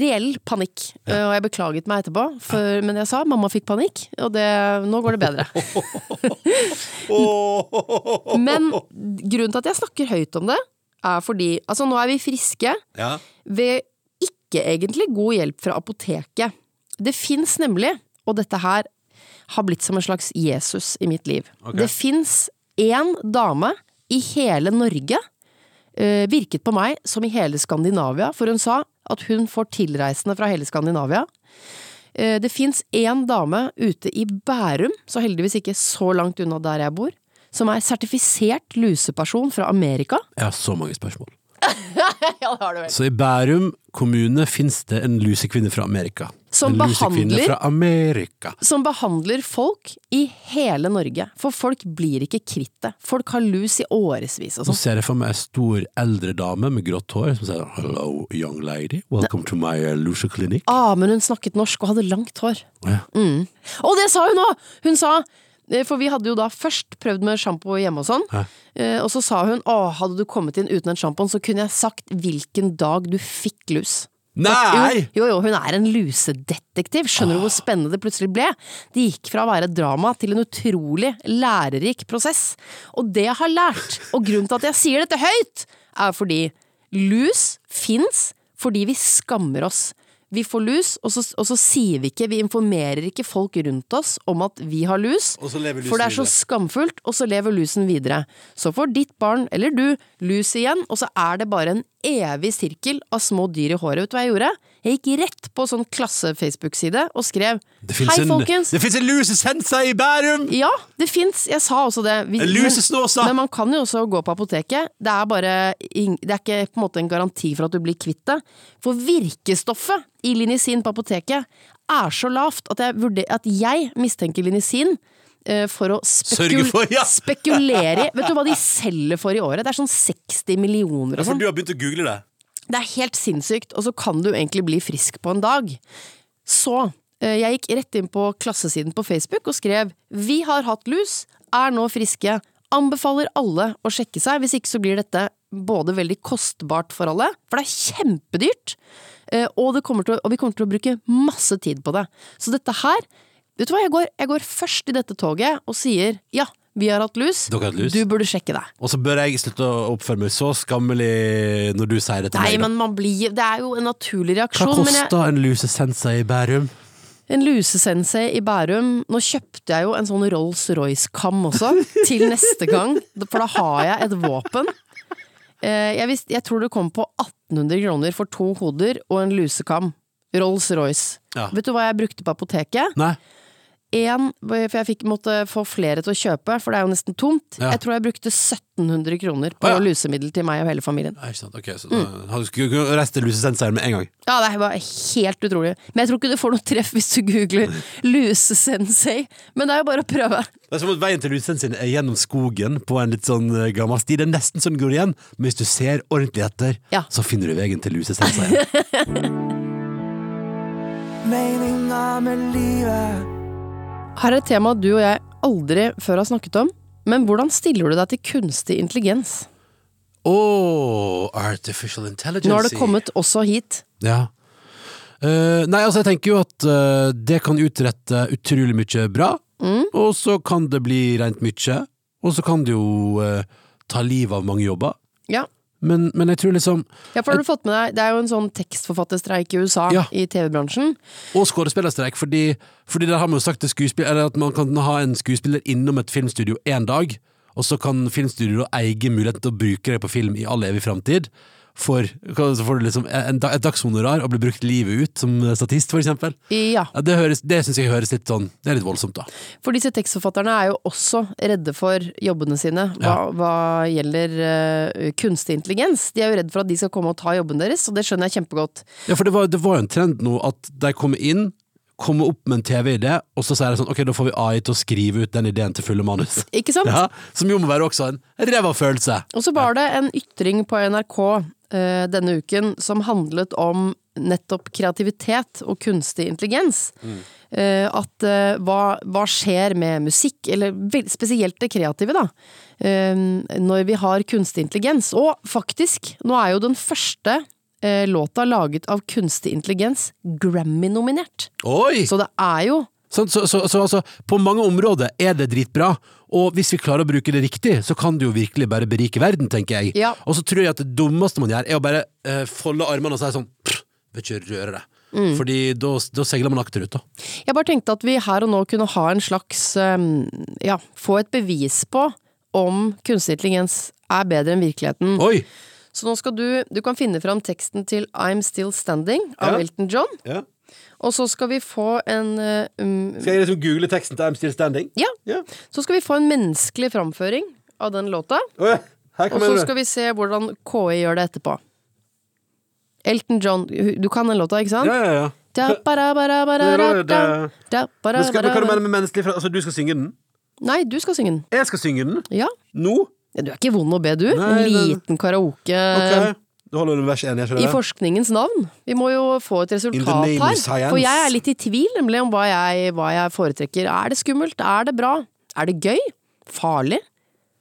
[SPEAKER 4] reell panikk. uh, og jeg beklaget meg etterpå, for, men jeg sa mamma fikk panikk, og det, nå går det bedre. men grunnen til at jeg snakker høyt om det, er fordi altså nå er vi friske.
[SPEAKER 3] Ja.
[SPEAKER 4] ved ikke egentlig god hjelp fra apoteket. Det fins nemlig, og dette her har blitt som en slags Jesus i mitt liv.
[SPEAKER 3] Okay.
[SPEAKER 4] Det fins én dame i hele Norge, virket på meg som i hele Skandinavia, for hun sa at hun får tilreisende fra hele Skandinavia. Eh, det fins én dame ute i Bærum, så heldigvis ikke så langt unna der jeg bor, som er sertifisert luseperson fra Amerika.
[SPEAKER 3] Jeg har så mange spørsmål.
[SPEAKER 4] ja, det har du vel.
[SPEAKER 3] Så i Bærum kommune finnes det en lusekvinne fra Amerika.
[SPEAKER 4] Som
[SPEAKER 3] en lusekvinne fra Amerika.
[SPEAKER 4] som behandler folk i hele Norge. For folk blir ikke kvitt det. Folk har lus i årevis og
[SPEAKER 3] Så
[SPEAKER 4] sånn.
[SPEAKER 3] ser jeg for meg ei stor eldre dame med grått hår som sier 'hello, young lady, welcome to my uh, luseklinikk'.
[SPEAKER 4] Ah, men hun snakket norsk og hadde langt hår.
[SPEAKER 3] Ja.
[SPEAKER 4] Og det sa hun òg! Hun sa eh, For vi hadde jo da først prøvd med sjampo hjemme og sånn. Eh, Og så sa hun å, hadde du kommet inn uten en sjampo, så kunne jeg sagt hvilken dag du fikk lus.
[SPEAKER 3] Nei!
[SPEAKER 4] Jo, jo, hun er en lusedetektiv. Skjønner du hvor spennende det plutselig ble? Det gikk fra å være drama til en utrolig lærerik prosess. Og det jeg har lært, og grunnen til at jeg sier dette høyt, er fordi lus fins fordi vi skammer oss. Vi får lus, og så, og så sier vi ikke, vi informerer ikke folk rundt oss om at vi har lus, for det er så skamfullt, og så lever lusen videre. Så får ditt barn, eller du, lus igjen, og så er det bare en evig sirkel av små dyr i håret. Vet du hva jeg gjorde? Jeg gikk rett på sånn klasse-Facebook-side og skrev Hei,
[SPEAKER 3] en,
[SPEAKER 4] folkens!
[SPEAKER 3] det finnes en lusesensa i Bærum!
[SPEAKER 4] Ja, det fins. Jeg sa også det. Vi,
[SPEAKER 3] lusesnåsa!
[SPEAKER 4] Men, men man kan jo også gå på apoteket. Det er bare Det er ikke på en måte en garanti for at du blir kvitt det. For virkestoffet i linisin på apoteket er så lavt at jeg, vurder, at jeg mistenker linisin eh, for å spekul
[SPEAKER 3] for, ja.
[SPEAKER 4] spekulere i Vet du hva de selger for i året? Det er sånn 60 millioner og
[SPEAKER 3] For
[SPEAKER 4] sånn.
[SPEAKER 3] du har begynt å google det.
[SPEAKER 4] Det er helt sinnssykt, og så kan du egentlig bli frisk på en dag. Så eh, jeg gikk rett inn på klassesiden på Facebook og skrev Vi har hatt lus, er nå friske. Anbefaler alle å sjekke seg, hvis ikke så blir dette både veldig kostbart for alle, for det er kjempedyrt, eh, og, kommer til, og vi kommer til å bruke masse tid på det. Så dette her Vet du hva, jeg går, jeg går først i dette toget og sier ja, vi har hatt lus,
[SPEAKER 3] Dere har hatt lus.
[SPEAKER 4] du burde sjekke deg.
[SPEAKER 3] Og så bør jeg slutte å oppføre meg så skammelig når du sier det til
[SPEAKER 4] Nei,
[SPEAKER 3] meg. da.
[SPEAKER 4] men man blir Det er jo en naturlig
[SPEAKER 3] Hva
[SPEAKER 4] reaksjon. men jeg-
[SPEAKER 3] koster en lusesensa i Bærum?
[SPEAKER 4] En lusesensei i Bærum. Nå kjøpte jeg jo en sånn Rolls-Royce-kam også, til neste gang, for da har jeg et våpen. Eh, Jeg, visste, jeg tror det kom på 1800 kroner for to hoder og en lusekam. Rolls-Royce.
[SPEAKER 3] Ja.
[SPEAKER 4] Vet du hva jeg brukte på apoteket?
[SPEAKER 3] Nei?
[SPEAKER 4] En, for jeg fikk, måtte få flere til å kjøpe, for det er jo nesten tomt.
[SPEAKER 3] Ja.
[SPEAKER 4] Jeg tror jeg brukte 1700 kroner på
[SPEAKER 3] ah, ja.
[SPEAKER 4] lusemiddel til meg og hele familien.
[SPEAKER 3] Nei, ikke sant. Ok, så da hadde du skulle kunne reist til lusesenseren med en gang.
[SPEAKER 4] Ja, det var helt utrolig. Men jeg tror ikke du får noe treff hvis du googler lusesensei. Men det er jo bare å prøve.
[SPEAKER 3] Det er som at veien til lusesensen er gjennom skogen på en litt sånn eh, gammel sti. Det er nesten sånn går igjen, men hvis du ser ordentlig etter,
[SPEAKER 4] Ja.
[SPEAKER 3] så finner du veien til lusesensa igjen.
[SPEAKER 2] Meninga med livet.
[SPEAKER 4] Her er et tema du og jeg aldri før har snakket om. Men hvordan stiller du deg til kunstig intelligens?
[SPEAKER 3] Åh, artificial intelligence.
[SPEAKER 4] Nå har det kommet også hit.
[SPEAKER 3] Ja. Uh, nei, altså jeg tenker jo at uh, det kan utrette utrolig mye bra,
[SPEAKER 4] Mm.
[SPEAKER 3] og så kan det bli rent mye, og så kan det jo uh, ta livet av mange jobber.
[SPEAKER 4] Ja.
[SPEAKER 3] Men, men jeg tror liksom
[SPEAKER 4] ja, for har du fått med deg Det er jo en sånn tekstforfatterstreik i USA,
[SPEAKER 3] Ja.
[SPEAKER 4] i TV-bransjen.
[SPEAKER 3] Og skuespillerstreik, fordi, fordi der har man jo sagt at man kan ha en skuespiller innom et filmstudio én dag, og så kan filmstudioet eie muligheten til å bruke det på film i all evig framtid. For, for liksom en, et dagshonorar og blir brukt livet ut som statist, for eksempel.
[SPEAKER 4] Ja.
[SPEAKER 3] Det høres, det syns jeg høres litt sånn Det er litt voldsomt, da.
[SPEAKER 4] For disse tekstforfatterne er jo også redde for jobbene sine hva,
[SPEAKER 3] Ja.
[SPEAKER 4] hva gjelder uh, kunstig intelligens. De er jo redd for at de skal komme og ta jobben deres, og det skjønner jeg kjempegodt.
[SPEAKER 3] Ja, for det var, det var jo en trend nå at de kommer inn, kommer opp med en TV-idé, og så sier de sånn Ok, da får vi AI til å skrive ut den ideen til fulle manus.
[SPEAKER 4] Ikke sant?
[SPEAKER 3] Ja, som jo må være også en ræva følelse.
[SPEAKER 4] Og så var det en ytring på NRK denne uken som handlet om nettopp kreativitet og kunstig intelligens. Eh, at eh, hva, hva skjer med musikk, eller spesielt det kreative, da, eh, når vi har kunstig intelligens. Og faktisk, nå er jo den første eh, låta laget av kunstig intelligens Grammy-nominert. Så det er jo
[SPEAKER 3] Sånn, så, så, så altså, på mange områder er det dritbra, og hvis vi klarer å bruke det riktig, så kan det jo virkelig bare berike verden, tenker jeg.
[SPEAKER 4] Ja.
[SPEAKER 3] Og så tror jeg at det dummeste man gjør, er å bare eh, folde armene og si sånn «Pff, Vil ikke røre det.
[SPEAKER 4] Mm.
[SPEAKER 3] Fordi da, da seiler man akterut, da.
[SPEAKER 4] Jeg bare tenkte at vi her og nå kunne ha en slags um, Ja, få et bevis på om kunstig intelligens er bedre enn virkeligheten.
[SPEAKER 3] Oi!
[SPEAKER 4] Så nå skal du Du kan finne fram teksten til I'm Still Standing av
[SPEAKER 3] Ja.
[SPEAKER 4] Elton John.
[SPEAKER 3] Ja.
[SPEAKER 4] Og så skal vi få en uh, um,
[SPEAKER 3] Skal jeg liksom google teksten til I'm Still Standing?
[SPEAKER 4] Ja.
[SPEAKER 3] Ja.
[SPEAKER 4] Så skal vi få en menneskelig framføring av den låta.
[SPEAKER 3] Oh, ja.
[SPEAKER 4] Og så skal vi se hvordan KI gjør det etterpå. Elton John Du kan den låta, ikke sant?
[SPEAKER 3] Ja, ja, ja.
[SPEAKER 4] Da, bara, bara, bara, da, da, da, bara,
[SPEAKER 3] Men skal, men hva du mener med menneskelig Altså, du skal synge den?
[SPEAKER 4] Nei, du skal synge den.
[SPEAKER 3] Jeg skal synge den?
[SPEAKER 4] Ja.
[SPEAKER 3] Nå?
[SPEAKER 4] Ja, Du er ikke vond å be, du.
[SPEAKER 3] Nei,
[SPEAKER 4] en liten karaoke
[SPEAKER 3] Ok. Du holder du vers én, jeg
[SPEAKER 4] i forskningens navn. Vi må jo få et resultat her. For jeg er litt i tvil nemlig om hva jeg, hva jeg foretrekker. Er det skummelt? Er det bra? Er det gøy? Farlig?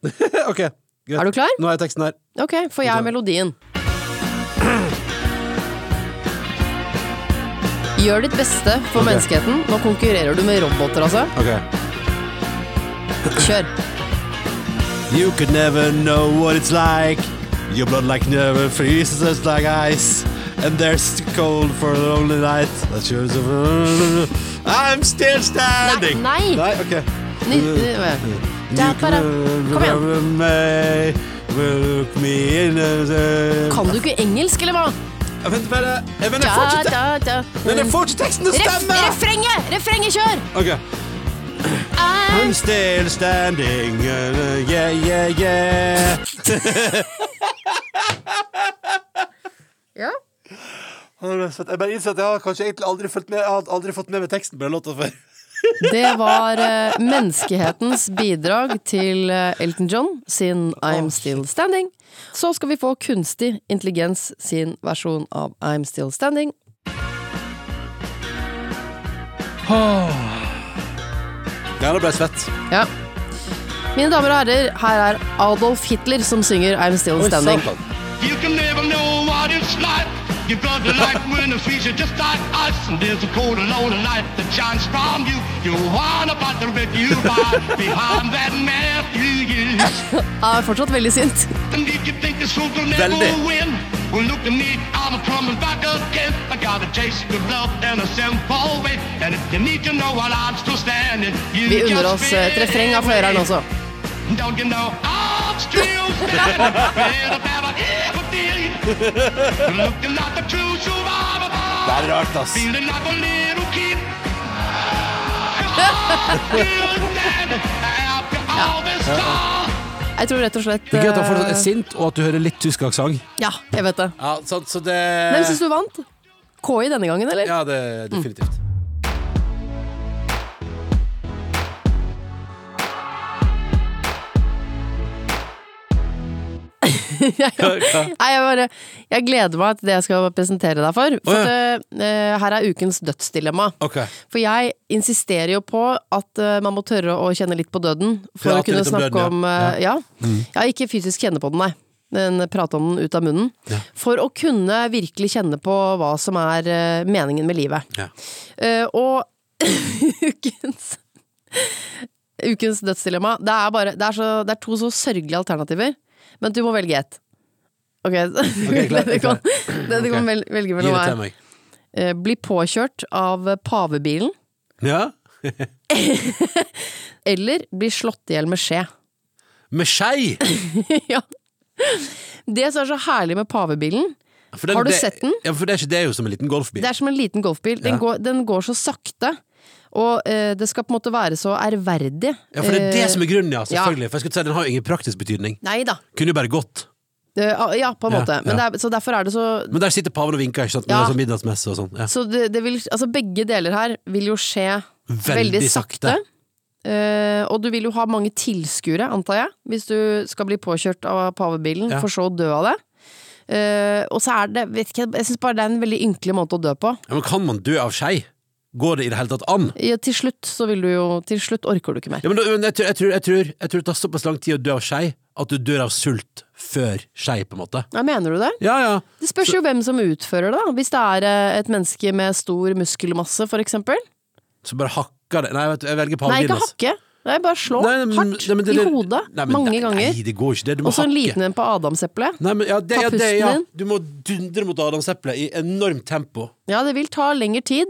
[SPEAKER 3] ok, greit.
[SPEAKER 4] Er du klar?
[SPEAKER 3] Nå er teksten her.
[SPEAKER 4] Ok, for jeg er melodien. Gjør ditt beste for
[SPEAKER 3] okay.
[SPEAKER 4] menneskeheten. Nå konkurrerer du med roboter, altså.
[SPEAKER 3] Okay.
[SPEAKER 4] Kjør.
[SPEAKER 3] You could never know what it's like. Your blood like never freezes like ice. And there's cold for a lonely night. I'm still standing.
[SPEAKER 4] Nei, nei.
[SPEAKER 3] Nei, ok.
[SPEAKER 4] Ny, ny, ja, bare- Kom igjen. Kan du ikke engelsk, eller hva?
[SPEAKER 3] Vent, bare. Jeg jeg får ikke te-
[SPEAKER 4] da, da.
[SPEAKER 3] Men jeg får ikke teksten til å
[SPEAKER 4] Ref,
[SPEAKER 3] stemme!
[SPEAKER 4] refrenget! Refrenget, kjør!
[SPEAKER 3] Ok. I'm still standing, yeah, yeah, yeah.
[SPEAKER 4] Ja.
[SPEAKER 3] Jeg bare innser at jeg har kanskje egentlig aldri, med, jeg har aldri fått med meg teksten på den låta før.
[SPEAKER 4] Det var eh, menneskehetens bidrag til eh, Elton John sin I'm Still Standing. Så skal vi få kunstig intelligens sin versjon av I'm Still Standing.
[SPEAKER 3] Ja, da ble jeg svett.
[SPEAKER 4] Ja. Mine damer og herrer, her er Adolf Hitler som synger I'm Still Standing.
[SPEAKER 8] You can never know what it's like. You got the light when the are just like us. And there's a cold and lonely light that shines from you. You want about the red you buy behind that map you use.
[SPEAKER 4] Han er fortsatt veldig sint.
[SPEAKER 8] And if you think this fool never
[SPEAKER 3] Veldig.
[SPEAKER 8] win, well look at me, I'm coming back again. I got a taste of love and a simple way. And if you need to know while I'm still standing, you
[SPEAKER 4] Vi unner
[SPEAKER 8] just
[SPEAKER 4] oss eh, et refreng av fløyeren også.
[SPEAKER 8] Don't you know I'm still standing
[SPEAKER 3] Det er rart, ass.
[SPEAKER 4] Jeg tror rett og slett
[SPEAKER 3] Det er gøy at han fortsatt er
[SPEAKER 4] eh,
[SPEAKER 3] sint, og at du hører litt tysk aksent.
[SPEAKER 4] Ja, jeg vet det.
[SPEAKER 3] Ja, så, så det
[SPEAKER 4] Hvem syns du vant? KI denne gangen, eller?
[SPEAKER 3] Ja, det definitivt.
[SPEAKER 4] Jeg, Nei, jeg, bare, jeg gleder meg til det jeg skal presentere deg for. For
[SPEAKER 3] Å,
[SPEAKER 4] at, uh, her er ukens dødsdilemma.
[SPEAKER 3] Okay.
[SPEAKER 4] For jeg insisterer jo på at uh, man må tørre å kjenne litt på døden. For
[SPEAKER 3] Prate
[SPEAKER 4] å kunne
[SPEAKER 3] om
[SPEAKER 4] snakke
[SPEAKER 3] døden,
[SPEAKER 4] om
[SPEAKER 3] ja.
[SPEAKER 4] Ja. ja. ja. ikke fysisk kjenne på den, nei. Men prate om den ut av munnen. For å kunne virkelig kjenne på hva som er meningen med livet.
[SPEAKER 3] Ja.
[SPEAKER 4] Og ukens Ukens dødsdilemma. Det er, bare, det, er så, det er to så sørgelige alternativer, men du må velge ett. Ok, okay
[SPEAKER 3] klar,
[SPEAKER 4] det du kan, det du kan velge mellom er
[SPEAKER 3] meg.
[SPEAKER 4] eh, bli påkjørt av pavebilen,
[SPEAKER 3] Ja?
[SPEAKER 4] eller bli slått i hjel med skje.
[SPEAKER 3] Med skei!
[SPEAKER 4] ja. Det som er så herlig med pavebilen,
[SPEAKER 3] den-
[SPEAKER 4] Har du
[SPEAKER 3] det-
[SPEAKER 4] sett den?
[SPEAKER 3] Ja, for det er ikke det er jo som en liten golfbil.
[SPEAKER 4] det er som en liten golfbil. Den,
[SPEAKER 3] Ja.
[SPEAKER 4] går, den går så sakte. Og eh, det skal på en måte være så ærverdig.
[SPEAKER 3] Ja, for det er det som er grunnen, ja. Selvfølgelig. For jeg skulle si Den har jo ingen praktisk betydning.
[SPEAKER 4] Neida.
[SPEAKER 3] Kunne jo bare gått.
[SPEAKER 4] Uh, ja, på en
[SPEAKER 3] Ja,
[SPEAKER 4] måte. Men
[SPEAKER 3] ja.
[SPEAKER 4] det er, så derfor er det så
[SPEAKER 3] Men der sitter paven og vinker, ikke sant?
[SPEAKER 4] Ja.
[SPEAKER 3] sånn middagsmesse og sånn. Ja.
[SPEAKER 4] Så det, det vil, altså begge deler her vil jo skje
[SPEAKER 3] Veldig
[SPEAKER 4] veldig,
[SPEAKER 3] sakte.
[SPEAKER 4] sakte. Uh, og du vil jo ha mange tilskuere, antar jeg, hvis du skal bli påkjørt av pavebilen, for så å dø av det. Uh, og så er det, vet ikke, jeg syns bare det er en veldig ynkelig måte å dø på.
[SPEAKER 3] Ja, men kan man dø av skei? Går det i det hele tatt an?
[SPEAKER 4] Ja, til slutt så vil du jo Til slutt orker du ikke mer.
[SPEAKER 3] Ja, men, da- men jeg, tror, jeg, tror, jeg, tror, jeg tror det tar såpass lang tid å dø av skei at du dør av sult før skei, på en måte.
[SPEAKER 4] Ja, mener du det?
[SPEAKER 3] Ja, ja.
[SPEAKER 4] Det spørs jo hvem som utfører det. Hvis det er eh, et menneske med stor muskelmasse, for eksempel.
[SPEAKER 3] Så bare hakker det Nei, vet du, jeg velger
[SPEAKER 4] Nei,
[SPEAKER 3] pavebilen.
[SPEAKER 4] ikke hakke. Nei, bare slå
[SPEAKER 3] Nei, men-
[SPEAKER 4] hardt
[SPEAKER 3] nei, det-
[SPEAKER 4] i hodet.
[SPEAKER 3] Nei, men
[SPEAKER 4] mange ganger.
[SPEAKER 3] Nei, det går ikke. Det,
[SPEAKER 4] Og så en liten en på adamseplet.
[SPEAKER 3] Ja,
[SPEAKER 4] Ta
[SPEAKER 3] ja, det,
[SPEAKER 4] pusten
[SPEAKER 3] ja. Du må dundre mot adamseplet i enormt tempo.
[SPEAKER 4] Ja, det vil ta lengre tid,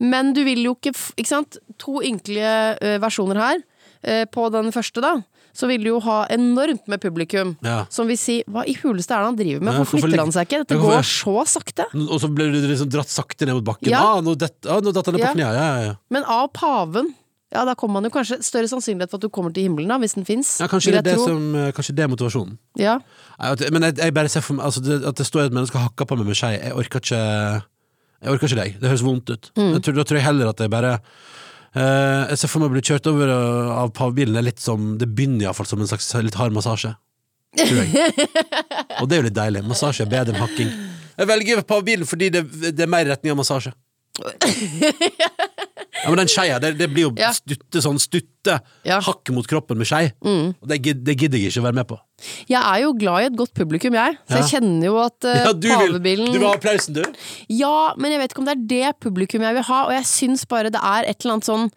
[SPEAKER 4] men du vil jo ikke Ikke sant? To ynkelige ø, versjoner her. Eh, på den første, da, så vil du jo ha enormt med publikum.
[SPEAKER 3] Ja.
[SPEAKER 4] Som vil si 'hva i huleste er det han driver med', hvorfor flytter han seg ikke? Dette går så sakte.
[SPEAKER 3] Og så blir du liksom dratt sakte ned mot bakken.
[SPEAKER 4] Ja.
[SPEAKER 3] Ah, nå dett- ah, nå datt han ned på
[SPEAKER 4] Ja.
[SPEAKER 3] kne. Ja, ja, ja.
[SPEAKER 4] Men av paven ja, da kommer man jo kanskje større sannsynlighet for at du kommer til himmelen, da, hvis den fins.
[SPEAKER 3] ja kanskje, det er det som, eh, kanskje det er motivasjonen.
[SPEAKER 4] Ja.
[SPEAKER 3] Men jeg, jeg bare ser for meg altså det, At det står et menneske og hakker på meg med skei, jeg orker ikke Jeg orker ikke deg. Det høres vondt ut.
[SPEAKER 4] Mm.
[SPEAKER 3] Tror, da tror jeg heller at jeg bare uh, Jeg ser for meg å bli kjørt over uh, av pavebilen. Det som Det begynner iallfall som en slags litt hard massasje. Tror jeg. og det er jo litt deilig. Massasje er bedre enn hakking. Jeg velger pavebilen fordi det, det er mer retning av massasje. Ja, men den skeia, det, det blir jo
[SPEAKER 4] Ja.
[SPEAKER 3] stutte sånn stutte
[SPEAKER 4] Ja.
[SPEAKER 3] hakk mot kroppen med skei. Og det, det gidder jeg ikke å være med på.
[SPEAKER 4] Jeg er jo glad i et godt publikum, jeg. Så jeg kjenner jo at uh,
[SPEAKER 3] Ja, du, vil, du vil ha applausen, du?
[SPEAKER 4] Ja, men jeg vet ikke om det er det publikum jeg vil ha, og jeg syns bare det er et eller annet sånn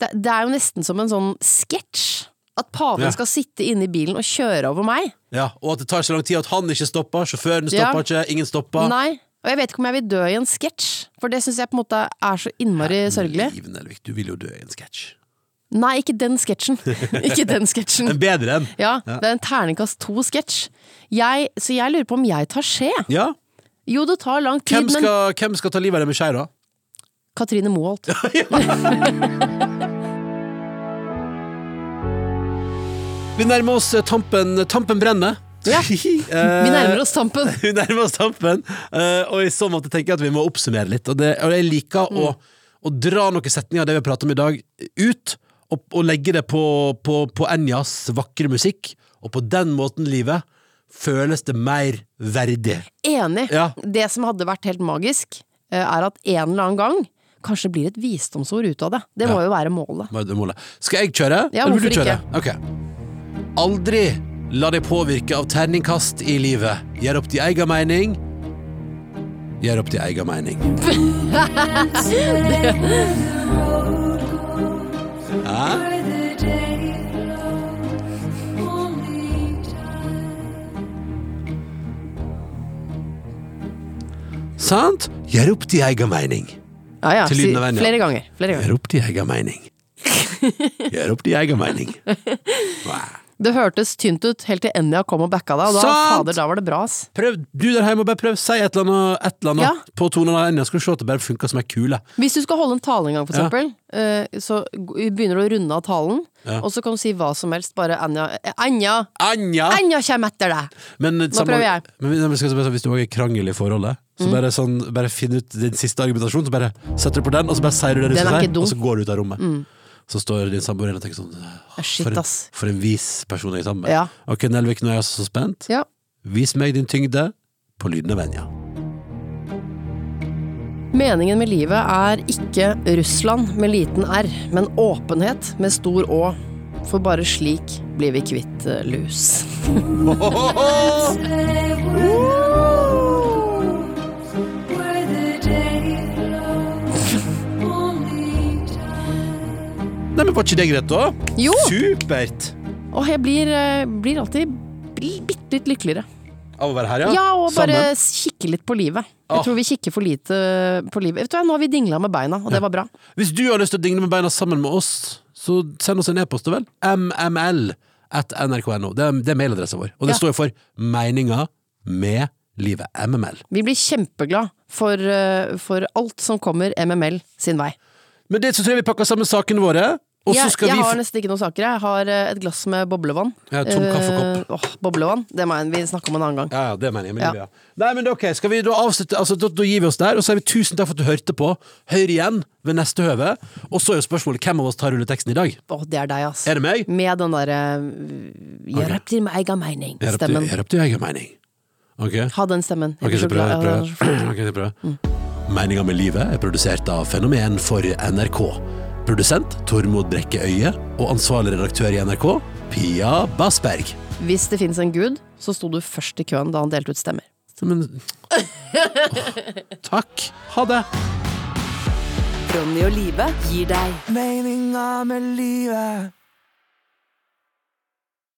[SPEAKER 4] Det, det er jo nesten som en sånn sketsj. At paven
[SPEAKER 3] Ja.
[SPEAKER 4] skal sitte inne i bilen og kjøre over meg.
[SPEAKER 3] Ja, Og at det tar så lang tid at han ikke stopper, sjåføren
[SPEAKER 4] Ja.
[SPEAKER 3] stopper ikke, ingen stopper.
[SPEAKER 4] Nei. Og jeg vet ikke om jeg vil dø i en sketsj, for det syns jeg på en måte er så innmari sørgelig.
[SPEAKER 3] Liv, Nelvik, du vil jo dø i en sketsj.
[SPEAKER 4] Nei, ikke den sketsjen. ikke den sketsjen.
[SPEAKER 3] En bedre en.
[SPEAKER 4] Ja, det er en terningkast to-sketsj. Så jeg lurer på om jeg tar skje.
[SPEAKER 3] Ja.
[SPEAKER 4] Jo, det tar lang tid,
[SPEAKER 3] Hvem
[SPEAKER 4] men
[SPEAKER 3] skal, hvem skal ta livet av deg med skje, da?
[SPEAKER 4] Katrine Moholt.
[SPEAKER 3] Vi nærmer oss eh, tampen. Tampen brenner.
[SPEAKER 4] Ja.
[SPEAKER 3] Vi
[SPEAKER 4] Vi nærmer oss tampen.
[SPEAKER 3] Vi nærmer oss tampen, eh, og i så måte tenker jeg at vi må oppsummere litt. Og, det, og jeg liker å, å dra noen setninger av det vi har pratet om i dag, ut, og, og legge det på, på, på Enjas vakre musikk. Og på den måten, livet, føles det mer verdig.
[SPEAKER 4] Enig.
[SPEAKER 3] Ja.
[SPEAKER 4] Det som hadde vært helt magisk, eh, er at en eller annen gang kanskje blir et visdomsord ut av det. Det må jo være målet.
[SPEAKER 3] Skal jeg kjøre?
[SPEAKER 4] Ja,
[SPEAKER 3] eller vil du
[SPEAKER 4] hvorfor
[SPEAKER 3] ikke? Ok. Aldri la deg påvirke av terningkast i livet. Gjør opp din egen mening. Gjør opp din egen mening. Hæ? Sant? Gjør opp din egen mening.
[SPEAKER 4] Ja, ja. Si, flere ganger. Flere ganger.
[SPEAKER 3] Gjør opp din egen mening. Gjør opp din egen mening. Wow.
[SPEAKER 4] Det hørtes tynt ut helt til Enja kom og backa deg, og da, fader, da var det bra, ass.
[SPEAKER 3] Prøv, du der hjemme, bare prøv. Si et eller annet, et eller annet
[SPEAKER 4] Ja.
[SPEAKER 3] på tonen av Enja, skal du se at det bare funker som ei kule.
[SPEAKER 4] Hvis du skal holde en tale en gang, for eksempel, ja. så begynner du å runde av talen,
[SPEAKER 3] Ja.
[SPEAKER 4] og så kan du si hva som helst, bare Enja Enja! Enja!
[SPEAKER 3] Anja
[SPEAKER 4] kommer etter deg!
[SPEAKER 3] Men,
[SPEAKER 4] Nå prøver jeg.
[SPEAKER 3] Men, hvis du òg er krangel i forholdet, så
[SPEAKER 4] Mm.
[SPEAKER 3] bare, sånn, bare finn ut din siste argumentasjon, så bare setter du på den, og så bare sier du det du skal si.
[SPEAKER 4] Mm.
[SPEAKER 3] og så går du ut av rommet. Så står din samboer igjen og tenker sånn
[SPEAKER 4] Shit,
[SPEAKER 3] for, en,
[SPEAKER 4] ass.
[SPEAKER 3] for en vis person jeg er sammen med.
[SPEAKER 4] Ja.
[SPEAKER 3] Ok, Nelvik, nå er jeg altså så spent.
[SPEAKER 4] Ja.
[SPEAKER 3] Vis meg din tyngde på lyden av Enja.
[SPEAKER 4] Meningen med livet er ikke Russland med liten r, men åpenhet med stor å. For bare slik blir vi kvitt eh, lus.
[SPEAKER 3] Nei, men var ikke det greit, da?
[SPEAKER 4] Jo!
[SPEAKER 3] Supert!
[SPEAKER 4] Og jeg blir, eh, blir alltid bitte litt lykkeligere.
[SPEAKER 3] Av å være her, ja?
[SPEAKER 4] Ja, og bare
[SPEAKER 3] Sammen.
[SPEAKER 4] kikke litt på livet.
[SPEAKER 3] Ah.
[SPEAKER 4] Jeg tror vi kikker for lite på livet. Vet du hva, Nå har vi dingla med beina, og det var bra.
[SPEAKER 3] Hvis du har lyst til å dingle med beina sammen med oss, så send oss en e-post, vel. mml at nrk.no. Det, er- er mailadressen vår. Og det
[SPEAKER 4] Ja.
[SPEAKER 3] står for Meninga med livet. MML.
[SPEAKER 4] Vi blir kjempeglad for, eh, for alt som kommer MML sin vei.
[SPEAKER 3] Med det så tror jeg vi pakker sammen sakene våre.
[SPEAKER 4] Jeg, jeg har nesten ikke noen saker. Jeg har eh, et glass med boblevann.
[SPEAKER 3] Ja, tom kaffekopp.
[SPEAKER 4] Eh, åh, boblevann. Det mener vi snakker om en annen gang.
[SPEAKER 3] Ja, ja, det mener jeg. Men
[SPEAKER 4] Ja.
[SPEAKER 3] ja. Nei, men ok, skal vi da avslutte Altså, da, da gir vi oss der, og så sier vi tusen takk for at du hørte på. Hør igjen ved neste høve. Og så er jo spørsmålet hvem av oss tar rulleteksten i dag?
[SPEAKER 4] Åh, det er deg, ass.
[SPEAKER 3] Er det meg?
[SPEAKER 4] Med den derre Gjør opp til meg egen mening.
[SPEAKER 3] Jeg er opp til- er egen mening. Ok?
[SPEAKER 4] Ha den stemmen.
[SPEAKER 3] Ok, så
[SPEAKER 4] prøver jeg.
[SPEAKER 3] prøv,
[SPEAKER 4] Okay,
[SPEAKER 3] prøv. Ok, så prøv. Meninga med livet er produsert av Fenomen for NRK. Produsent Tormod Brekke Øye og ansvarlig redaktør i NRK Pia Bassberg.
[SPEAKER 4] Hvis det fins en gud, så sto du først i køen da han delte ut stemmer.
[SPEAKER 3] Men oh, Takk. Ha det.
[SPEAKER 1] Ronny og Live gir deg
[SPEAKER 2] Meninga med livet